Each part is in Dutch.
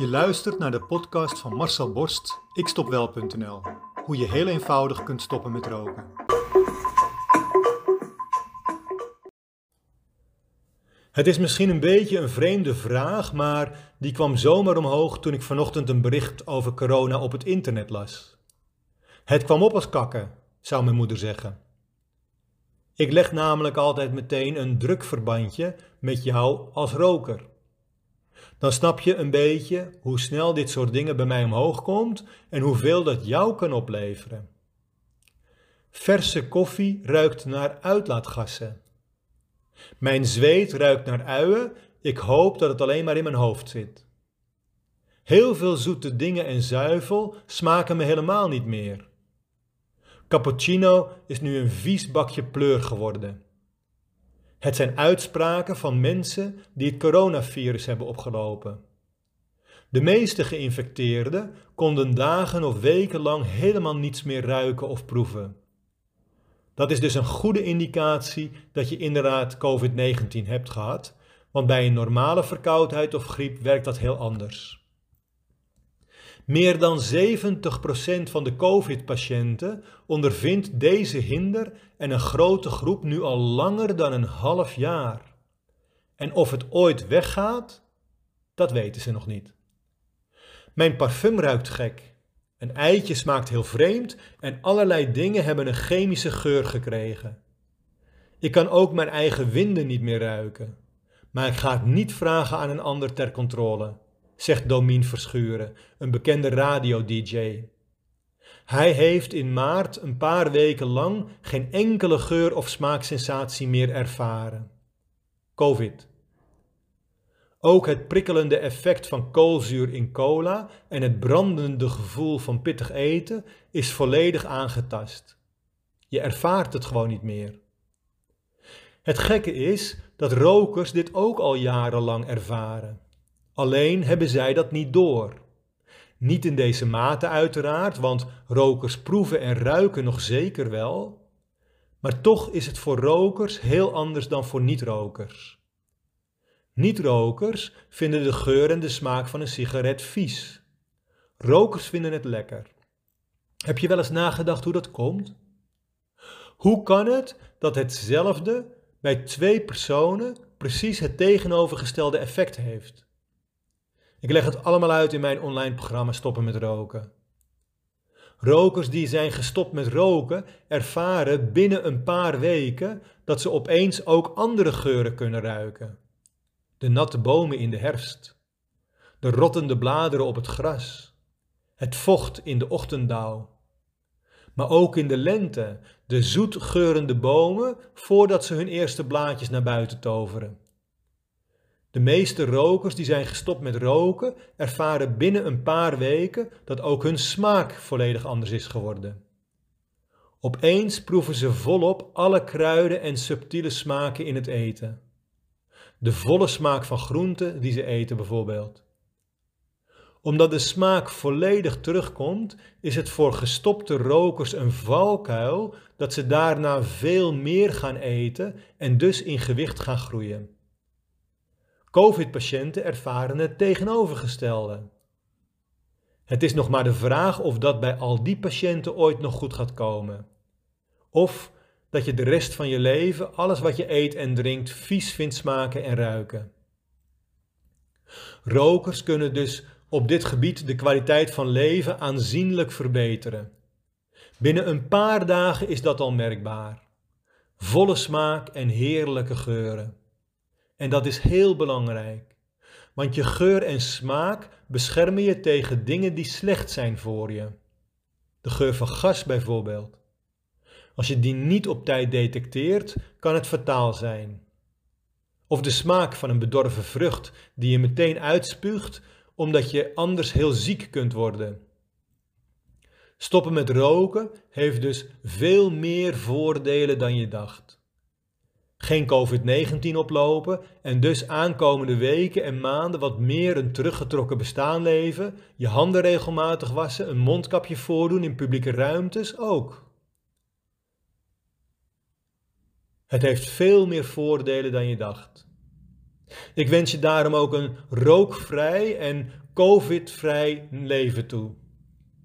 Je luistert naar de podcast van Marcel Borst, ikstopwel.nl. Hoe je heel eenvoudig kunt stoppen met roken. Het is misschien een beetje een vreemde vraag, maar die kwam zomaar omhoog toen ik vanochtend een bericht over corona op het internet las. Het kwam op als kakken, zou mijn moeder zeggen. Ik leg namelijk altijd meteen een drukverbandje met jou als roker. Dan snap je een beetje hoe snel dit soort dingen bij mij omhoog komt en hoeveel dat jou kan opleveren. Verse koffie ruikt naar uitlaatgassen. Mijn zweet ruikt naar uien, ik hoop dat het alleen maar in mijn hoofd zit. Heel veel zoete dingen en zuivel smaken me helemaal niet meer. Cappuccino is nu een vies bakje pleur geworden. Het zijn uitspraken van mensen die het coronavirus hebben opgelopen. De meeste geïnfecteerden konden dagen of weken lang helemaal niets meer ruiken of proeven. Dat is dus een goede indicatie dat je inderdaad COVID-19 hebt gehad, want bij een normale verkoudheid of griep werkt dat heel anders. Meer dan 70% van de COVID-patiënten ondervindt deze hinder en een grote groep nu al langer dan een half jaar. En of het ooit weggaat, dat weten ze nog niet. Mijn parfum ruikt gek. Een eitje smaakt heel vreemd en allerlei dingen hebben een chemische geur gekregen. Ik kan ook mijn eigen winden niet meer ruiken. Maar ik ga het niet vragen aan een ander ter controle zegt Domien Verschuren, een bekende radio-dj. Hij heeft in maart een paar weken lang geen enkele geur- of smaaksensatie meer ervaren. COVID. Ook het prikkelende effect van koolzuur in cola en het brandende gevoel van pittig eten is volledig aangetast. Je ervaart het gewoon niet meer. Het gekke is dat rokers dit ook al jarenlang ervaren. Alleen hebben zij dat niet door. Niet in deze mate uiteraard, want rokers proeven en ruiken nog zeker wel. Maar toch is het voor rokers heel anders dan voor niet-rokers. Niet-rokers vinden de geur en de smaak van een sigaret vies. Rokers vinden het lekker. Heb je wel eens nagedacht hoe dat komt? Hoe kan het dat hetzelfde bij twee personen precies het tegenovergestelde effect heeft? Ik leg het allemaal uit in mijn online programma Stoppen met Roken. Rokers die zijn gestopt met roken ervaren binnen een paar weken dat ze opeens ook andere geuren kunnen ruiken. De natte bomen in de herfst, de rottende bladeren op het gras, het vocht in de ochtenddauw. Maar ook in de lente, de zoet geurende bomen voordat ze hun eerste blaadjes naar buiten toveren. De meeste rokers die zijn gestopt met roken ervaren binnen een paar weken dat ook hun smaak volledig anders is geworden. Opeens proeven ze volop alle kruiden en subtiele smaken in het eten. De volle smaak van groenten die ze eten bijvoorbeeld. Omdat de smaak volledig terugkomt, is het voor gestopte rokers een valkuil dat ze daarna veel meer gaan eten en dus in gewicht gaan groeien. COVID-patiënten ervaren het tegenovergestelde. Het is nog maar de vraag of dat bij al die patiënten ooit nog goed gaat komen. Of dat je de rest van je leven alles wat je eet en drinkt vies vindt smaken en ruiken. Rokers kunnen dus op dit gebied de kwaliteit van leven aanzienlijk verbeteren. Binnen een paar dagen is dat al merkbaar. Volle smaak en heerlijke geuren. En dat is heel belangrijk. Want je geur en smaak beschermen je tegen dingen die slecht zijn voor je. De geur van gas bijvoorbeeld. Als je die niet op tijd detecteert, kan het fataal zijn. Of de smaak van een bedorven vrucht die je meteen uitspuugt omdat je anders heel ziek kunt worden. Stoppen met roken heeft dus veel meer voordelen dan je dacht geen COVID-19 oplopen en dus aankomende weken en maanden wat meer een teruggetrokken bestaan leven, je handen regelmatig wassen, een mondkapje voordoen in publieke ruimtes ook. Het heeft veel meer voordelen dan je dacht. Ik wens je daarom ook een rookvrij en covid-vrij leven toe,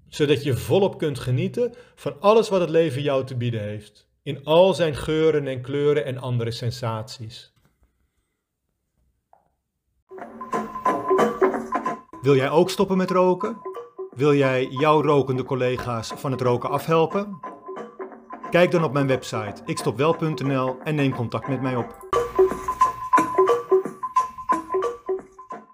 zodat je volop kunt genieten van alles wat het leven jou te bieden heeft, in al zijn geuren en kleuren en andere sensaties. Wil jij ook stoppen met roken? Wil jij jouw rokende collega's van het roken afhelpen? Kijk dan op mijn website ikstopwel.nl en neem contact met mij op.